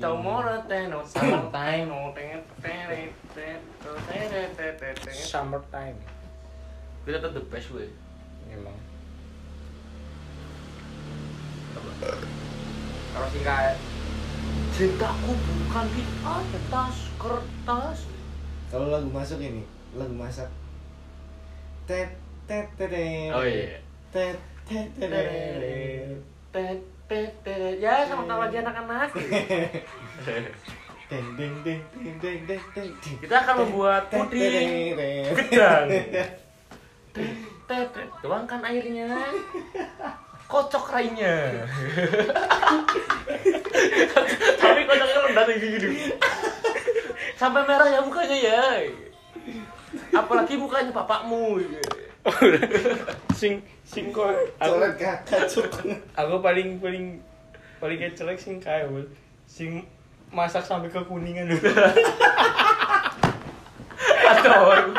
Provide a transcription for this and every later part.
Teno Summertime. Kita Summertime. tetap the best way. Emang. Kalau sing kayak cintaku bukan di atas kertas. Kalau lagu masuk ini, lagu masak. Tet tet tet. Oh iya. Tet tet tet. Tet, tet, tet. Ya, sama tahu aja anak-anak. Deng deng deng deng deng deng deng. Kita akan membuat puding gedang. Tuangkan airnya. Kocok rainya. Tapi kocoknya rendah kayak gini. Sampai merah ya mukanya ya. Apalagi mukanya bapakmu. Sing sing kok aku kakak cuk. aku paling paling paling kecelek sing kae Wul. sing masak sampai kekuningan lho. Aduh.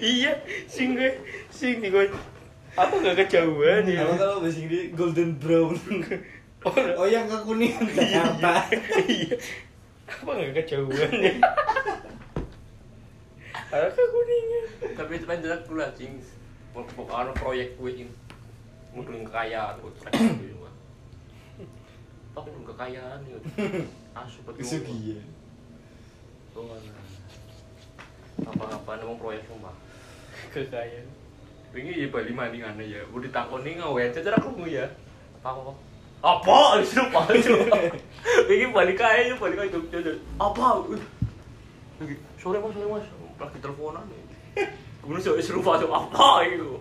iya, sing gue sing gue apa gak kejauhan ya? Apa kalau bahasa Inggris golden brown? Oh yang kekuningan Jakarta. iya. Apa gak kejauhan ya? Ada kekuningan. Tapi itu kan jelas dulu anjing. Pokoknya proyek gue ini. Mungkin kekayaan gue track gitu. Toh ini kekayaan gitu. Asu betul. Kesugihan. Tuh, Apa-apa ngomong proyek sumpah. Kekayaan. Ini ya Bali maningan ya. Udah ditakoni ngawen cara kamu ya. Apa apa? Apa? Disuruh apa? Ini balik kaya ya balik kaya Jogja. Apa? Lagi sore mas sore mas lagi teleponan nih. Kemudian saya suruh masuk apa itu?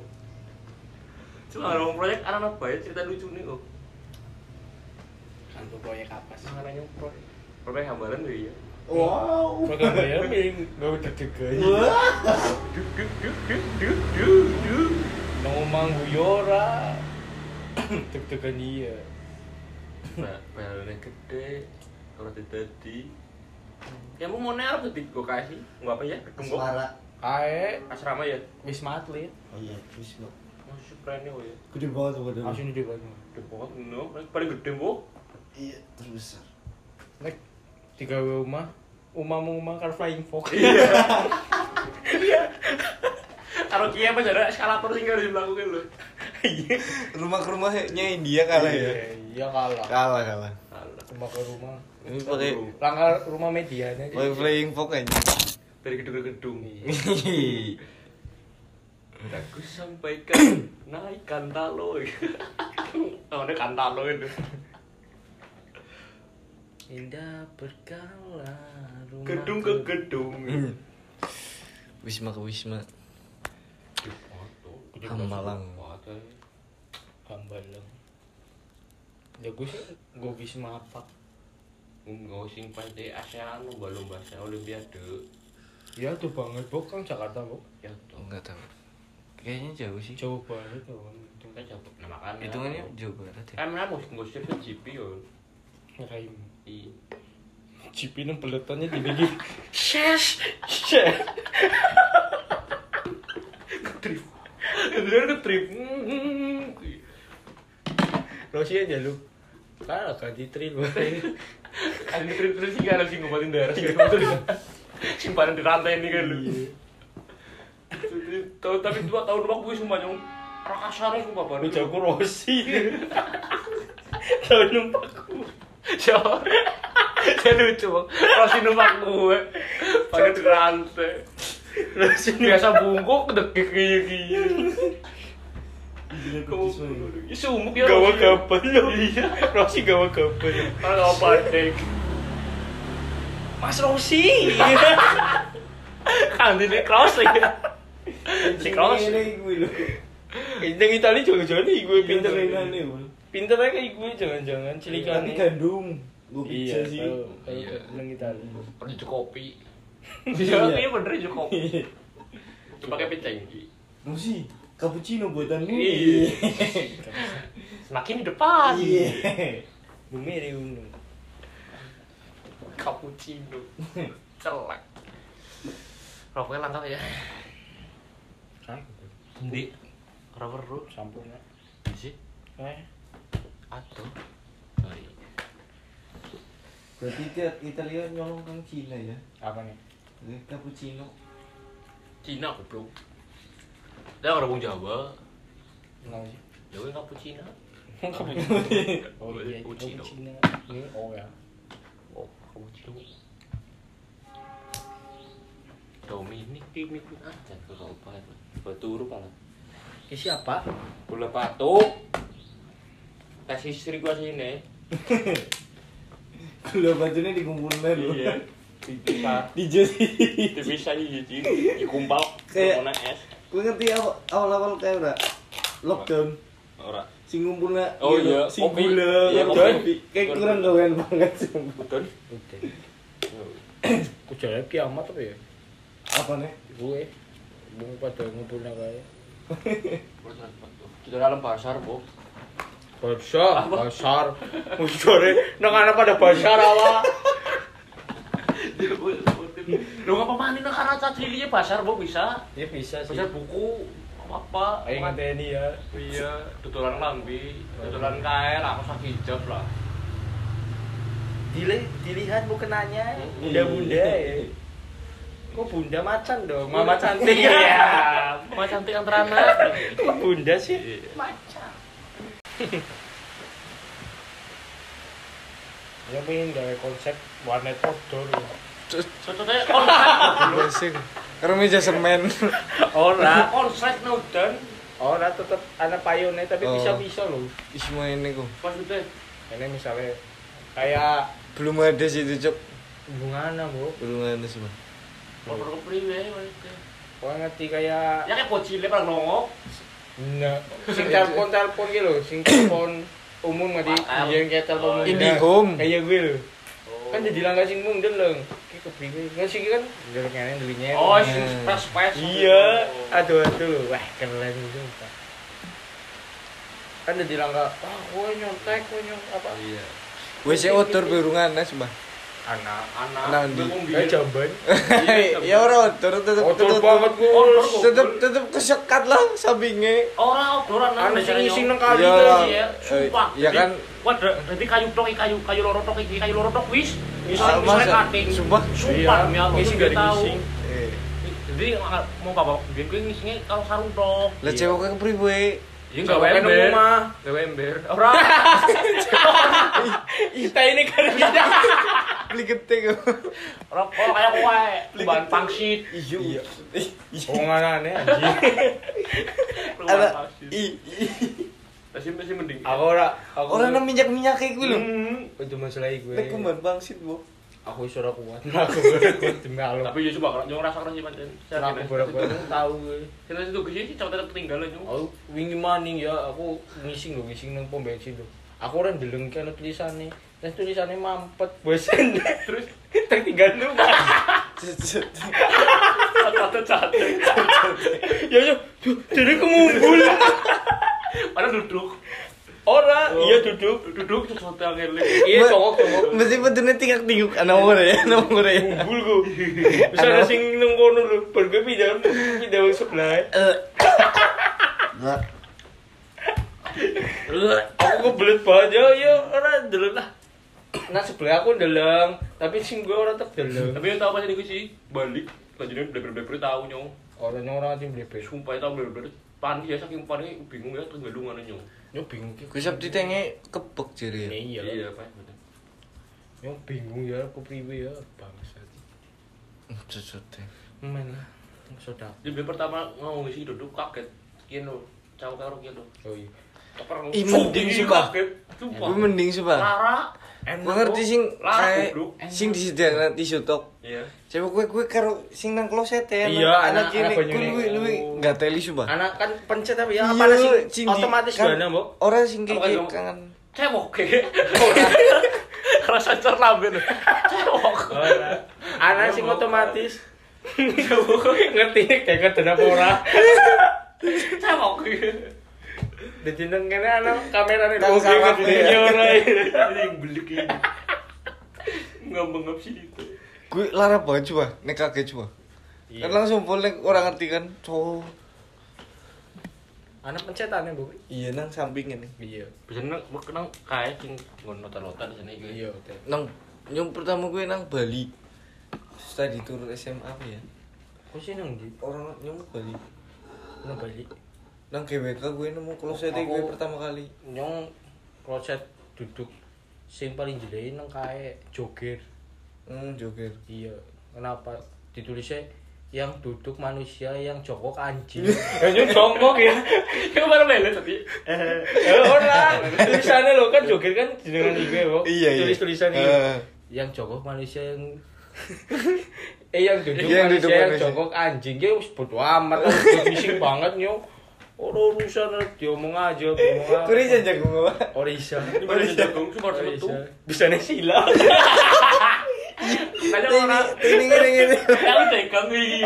Cuma ngomong proyek anak-anak baik cerita lucu nih kok. Kantor proyek apa sih? Namanya proyek proyek hambaran tuh ya. Wow. Program bayar mending gak udah deg Wah. Duk duk duk duk duk duk duk. Ngomong guyora. Deg-degan iya. Ba- Bayarannya gede kalau didadi. Ya mau mau nerap tuh gue kasih, nggak apa ya? Suara. Ae Asrama ya. Wisma Atlet. Oh iya, lo. Masih keren ya. Gede banget tuh padahal. Langsung di depan. Gede banget, no. Paling gede bu. Iya, terbesar. Nek tiga rumah, umamu umah kan flying fox. Iya. Kalau kia apa jadi eskalator sih harus dilakukan lo. Rumah ke rumahnya India kalah ya. Iya kalah. Kalah kalah. Rumah ke rumah. Ini pakai Langkah rumah medianya. pakai playing fox aja. Dari gedung ke gedung. Iya. Aku sampaikan naik kantalo. Namanya kantalo itu. Indah berkala rumah Gedung ke gedung. Wisma ke Wisma. Hambalang. Hambalang. Ya gue sih gue wisma apa? Enggak sing pasti ASEAN lomba-lomba ASEAN Olimpiade. Ya tuh banget bok kan Jakarta bok. Ya tuh. Enggak tahu. Kayaknya jauh sih. Jauh banget tuh. Kan coba nah makanya. Hitungannya jauh banget ya. Kan mau ngosip ke GP yo. Ngeraim. Iya. Cipi nang peletannya di bagi. Shes, shes. Trip. Kemudian ke trip. Rosi aja lu. Kalah kan di trail Ada trip terus sih kan sih ngobatin darah sih kan. Simpanan di rantai ini kan lu. Tahu tapi dua tahun waktu gue sumpah nyong rakasarnya sumpah Lu jago Rosi. Tahu numpakku. Siapa? Saya lucu bang. Rossi numpak gue. Pakai di rantai. Rosi Biasa bungkuk kedekik kayak gini. Ya sumuk ya. gawa Rossi, ya. gabel lu. Iya. Rosi gawa. Orang gak pandek. Mas Rosi. Kan di cross lagi. Si cross. Ini gue lo. Indang Itali jangan-jangan nih gue pinter Pinter ini. Pinter aja gue jangan-jangan cilikan Tapi Gandum. Gue Iya pizza sih. Iya. Kalau Indang Itali. Pernah cuci kopi. Iya. Iya, iya bener cuci kopi. Coba kayak pecengki. Musi, cappuccino buatan gue. Iya. Semakin di depan. Iya. Bumi ada gunung. Cappuccino. Celak. Rokoknya lengkap ya. Di rubber bro. Sampurna. Sih. Eh, Atau. Oh, iya. Berarti Ita- Italia nyolong kang Cina ya. Apa nih? Cappuccino. Cina goblok. Dia orang wong Jawa. Kenapa sih? Jawa enggak Cina. Oh iya, Cappuccino. Cina. Ini oh ya. Cappuccino. Dominic Timik aja ke kau apa itu. Batu huruf pala. Ini siapa? Bola patuk. Tes istri gua sini. Gula bajunya dikumpulin lu. Iya. Bisa. Dijadi. Bisa hiji. Dikumpal Kayak- es. Gue ngerti awal- awal-awal kayak udah lockdown. Ora. Sing ngumpulnya Oh gitu, iya, sing kopi. gula, Iya, kopi. kopi. Kayak kurang gawean banget sih. Betul. Ku jalan kiamat apa ya? Apa nih? Gue. Bunga pada ngumpulnya kayak. Kita dalam pasar, Bu. Basar, basar. Mujore, nang ana pada basar awak. Lu ngapa mani nang kana cacilinya pasar, Bu bisa. Ya bisa sih. Pasar buku apa? Ayo ngeteni ya. Iya, tutulan lambi, tutulan kael, aku sak hijab lah. Dili, dilihat bukenanya Hmm. bunda-bunda ya. Kok bunda macan dong? Mama cantik Iya, mama cantik antara anak. Kok bunda sih? Iya. Macan. Ya pengen gawe konsep warnet outdoor. Contohnya konsep. Basing. Karena meja semen. Ora, Konsep nudan. ora tetep ana payone tapi Oh. bisa-bisa loh. Isma ini kok. Maksudnya Ini misalnya kayak Belum ada sih itu, Cok. bungana, Bu. Belum ada sih, Bang. motor kepriwe. Kau ngerti kayak Ya kayak bocile pada nongok. Nah, sing telepon telepon gitu loh, sing telepon umum nggak di yang kayak telepon Oh, umum. Indihome. Kayak gue loh. Oh. Kan jadi langkah sing mung deleng. Kayak kepriwe. Kan sih kan deleng kene delinya. Oh, sing spes spes. Iya, aduh aduh. Wah, keren itu. Kan jadi langkah, wah, gue nyontek, gue nyontek apa? Iya. WC outdoor berungan Nas, Bang. Anak. Anak. Nang di- Bingung Kayak jamban. Ya ora outdoor tetep tetep banget tetep kesekat lah sampingnya. Orang obrolan Anak sing ising nang kali Iya kan. Iya, sumpah. Eh, iya Jadi, kan. Wah, berarti kayu tok, kayu kayu loro tok, iki kayu loro tok wis. Ah, bisa masa? cutting. Sumpah? Sumpah demi Allah, dia tahu. Eh, Jadi mau bapak biar gue ngisingnya kalau sarung tok. lah cewek kan priwe. Iya enggak nang ember. Enggak ember. Ora. Kita ini kan kita. Beli gede kok. Ora kalau kayak kowe, bahan pangsit. Iya. Oh aneh anjing. Ada i Masih masih mending. Aku ora, aku orang nang minyak-minyak kayak gue lho. Hmm. itu masalah gue. Nek kuman bangsit, Bu. Aku suara kuat. Aku ora kuat demi Allah. Tapi ya coba kalau nyong rasa sih pancen. Aku bener-bener tahu gue. Situ ke sini coba tetap ketinggalan nyong. Aku wingi maning ya, aku ngising lho, ngising nang pom bensin lho. Aku ora ndeleng kene tulisane. Terus tulisannya mampet, bosen. Terus tertinggal lu. kata cantik. Ya yo, jadi kemumbul. Padahal duduk. Ora, iya duduk. Duduk sesuatu yang ngelik. Iya congok congok. Mesti betulnya tinggal tinguk ana nomor ya, nomor ya. Kumpul ku. Bisa ada sing nang kono lho, bar gue pindah pindah sebelah. Eh. Aku kebelet banget ya, ya ora ndeleng lah. Nah sebelah aku ndeleng, tapi sing gue ora tetep ndeleng. Tapi yang tahu pas ini sih balik. Lanjutnya bener-bener tahu nyong. Orang orang tim blepe. Sumpah itu bener-bener panik ya saking panik bingung ya tenggelungan nyong. Yo bingung gue sabtu tenge kepek jere. Iya lah. Iya, Pak. Yo bingung ya aku priwe ya bangsat. Cocot deh. Men lah. Sudah. Jadi pertama ngomong sih duduk kaget. Kian lo, caw karo kian lo. Oh iya. Keper Ih, mending sumpah. Sumpah. Gue mending Bang. Lara. Gue ngerti sing kayak sing disediakan tisu tok. Iya. Coba gue gue karo sing nang kloset ya. Iya, anak- anak gue luwi luwi enggak teli sumpah. Anak kan pencet tapi ya Iya, apa sih sing di- otomatis kan. Orang sing Apa kayak kayak kangen. Cewok ke. Rasa cerlamben. Cewok. Anak sing otomatis. Ngerti kayak kedan apa ora. Cewok. Dadi nang kene anak kamerane Nang oke sarap ngerti ya. ora. Ini yang belik ini. Ngambang sih itu. Gue lara banget coba, nek kaget coba. Iya. Kan langsung boleh orang ngerti kan, cowok. Anak pencetane, Bu. Iya nang samping ini. Iya. Biasanya kenang kayak sing ngono nota-nota di sini gitu. Iya. Nang Nyong pertama gue nang Bali. Tadi turun SMA apa ya? Kok sih nang di? Orang nyong Bali. Nang Bali. Nang GWK gue nemu kloset Aku- gue pertama kali. Nyong kloset duduk sing paling jelek nang kae joger. Hmm, joget. Iya. Kenapa ditulisnya yang duduk manusia yang jongkok anjing. Yang jongkok ya. Kamu baru melu tapi. Ya ora. Tulisannya lo kan joget kan jenengan iki kok. Iya, iya. Tulis tulisan iki. Eh. Yang jongkok manusia yang eh yang duduk Yang manusia duduk yang jongkok anjing ya wis bodo amat bising banget yo. Ora urusan diomong aja, diomong aja. Kuri janjak gue apa? Ora isa. Ini baru jagung, cuma Ora harus metu. isa. Bisane sila. Ini orang. ini ini ini. Aku tegang iki.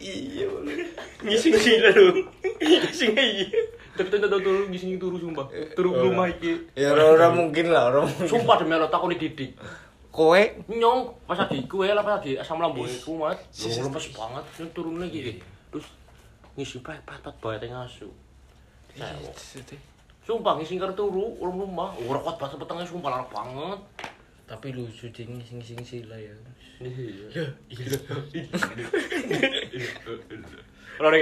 Iya. boleh. Ngising sila dong. Ngising iya. Tapi tanda turu di sini turu sumpah. Turu Oh, rumah iki. Ya orang mungkin lah, orang mungkin. Sumpah demi Allah takoni didik. Kowe Nyong pas lagi kue lah pas lagi asam lambung iku mat. Lu lemes banget turun lagi. Terus ngisi pret patat bae teng asu. Sumpah ngisi karo turu urung rumah. Ora kuat banget petengnya sumpah larang banget. Tapi lucu ding ngising-ngising sila ya. Iya. Ora.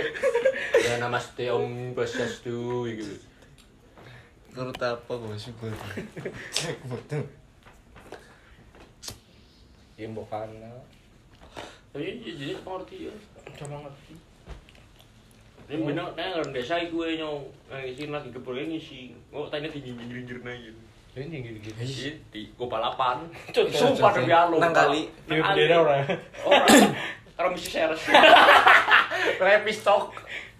Ya namaste Om Swastiastu gitu. Menurut apa gue sih gue? Cek betul. Ya mbokana. Tapi jadi pengerti ya. Sama ngerti. Ini bener, nah orang desa gue nyong ngisi lagi kepulnya ngisi. Oh tanya tinggi jinjir aja. Ini tinggi-tinggi. Iya, di gua balapan. Sumpah demi Allah. Nang kali. Bendera ora. Orang. Orang misi seres. Repis tok.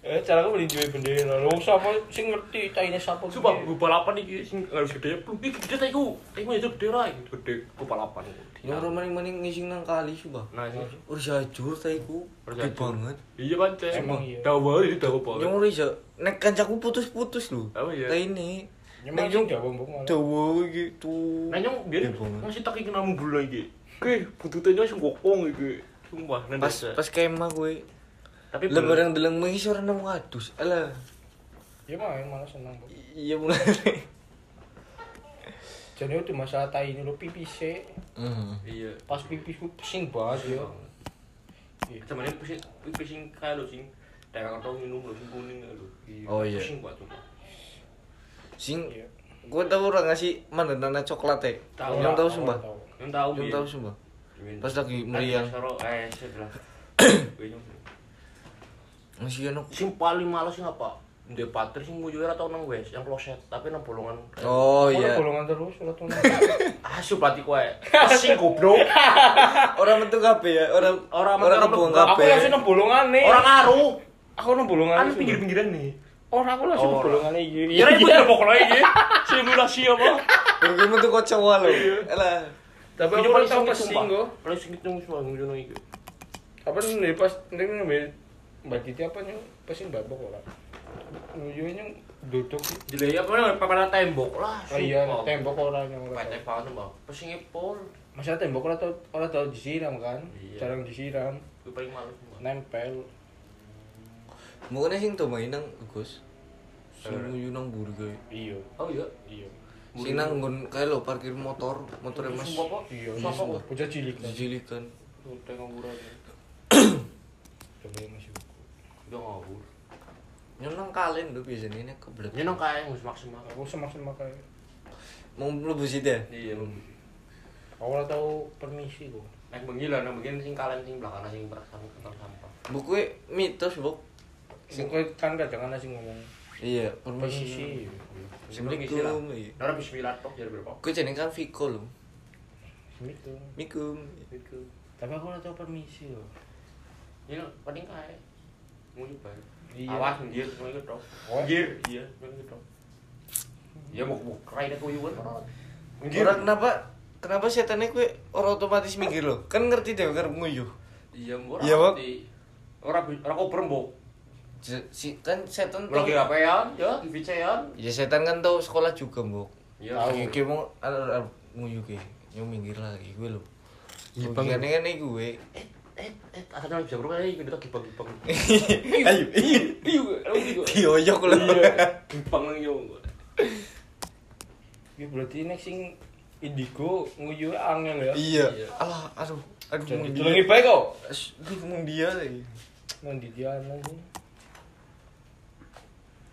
Eh, cara aku beli duwe bendera. Lho sapa sing ngerti taine sapa? Sumpah gua balapan iki sing harus gede. Iki gede ta iku. Iku itu gede ra iku gede gua balapan. Ya orang maning-maning ngising nang kali sumpah. Nah, ini. Udah jajur ta iku. Udah Gede banget. Iya pancen. Emang iya. Dawa ini dawa banget. Yang ora nek kancaku putus-putus lho. Oh iya. Ta ini. Nyemang Nek nyong dawa mbok dawa gitu. Nah nyong dia Gede banget. masih tak iki namu bulan iki. Oke, buntutnya sing gokong iki. Sumpah, nang Pas pas kemah gue. Tapi Lah barang deleng mengisi orang nang wadus. Alah. Ya main malah seneng kok. Iya mulai. Jadi itu masalah tai ini lo pipis sih. Heeh. Iya. Pas pipis gue pusing banget ya. Iya. Cuman ini pusing, pusing kayak lo sing daerah atau minum lo sing kuning lo. Oh, iya. Pusing banget tuh. Sing Iya. gue tau orang ngasih mana nana coklat ya. Tahu, Yang tahu, tahu sumpah. Yang tahu Yang Bi. tahu sumpah. Min. Pas lagi meriang. Soro eh sebelah. Masih anak. Sing paling males sing apa? Ndek patri sing nguyu ora tau nang wes, yang kloset, tapi nang bolongan. Oh Aku iya. bolongan terus ora tuh. Asu berarti kowe. Sing goblok. Orang metu kabeh ya. Orang Orang orang metu- kebuang Apa Aku kabeh. langsung nang bolongan nih. Orang ngaruh. Aku nang bolongan. Kan pinggir-pinggiran nih. Orang aku langsung nang Orang. bolongan iki. Ya itu ya pokoknya iki. Simulasi apa? Orang metu kocok lho. Alah. Tapi Ini aku ora tau sumpah. kok. Paling sengit nang semua ngono iki. Apa nih pas ning Mbak Titi apa nih pesing babak ora. Nguyunya duduk. Jelek apa nang papan tembok lah. Oh iya, tembok ora yang ora. Pete banget mbak. Pesingnya pol. Masalah tembok ora tau ora tau disiram kan? Iya. Jarang disiram, Gue paling males mbak. nempel. Mukanya sing to main nang Gus. Sing Eh. nguyu nang buri kae. Iya, Oh iya. iya. Sing nang nggon kae lho parkir motor, motornya Mas. Iya, Pak. bocah cilik kan. Dijilikan. Tuh, tengok ngawur aja. Coba yang Udah ngawur. Nyon nang kalen lho biasanya nek kebelet. Ini nang kayak mus maksimal. Aku semak-semak kayak. Mau mlebu situ ya? Iya. Aku ora tau permisi kok. Nek bengi lah, nang bengi sing kalian sing belakang sing beraksan kantong sampah. Buku mitos, Buk. Sing kan kadang ana sing ngomong Iya, permisi. Assalamualaikum. Iya. Nara bismillah tok jadi berapa? Ku jeneng kan Viko lho. Gitu. Mikum. Itu. Tapi aku ora tau permisi loh. Ini paling kaya. Mau nyoba. Iya. Awas ikut tok. Oh. Nggir, iya, mau ikut tok. Ya mau mau krai nek kuyuan ora. Nggir. Ora kenapa kenapa setannya kue orang otomatis mikir loh kan ngerti deh karep nguyuh Iya, ora. Iya, Bok. ngerti. Ora bi- ora kober mbok. Je- si kan setan Ora ki HP-an, ya, di VC-an. ya setan kan tahu sekolah juga mbok Ya, tahu iki mau ada nguyuh ke nyong minggir lagi gue lo Iya, Bang. kan kan gue eh eh eh asal bisa bro kayak gitu gibang-gibang. ayo Iya, iya, aku juga. dioyok Iya, gibang lagi yo. Ya berarti nek sing Indigo nguyu angel ya. Iya. Alah, aduh. Aduh, Jadi mung tulengi bae kok. dia. Mung dia lagi. Nang di dia nang.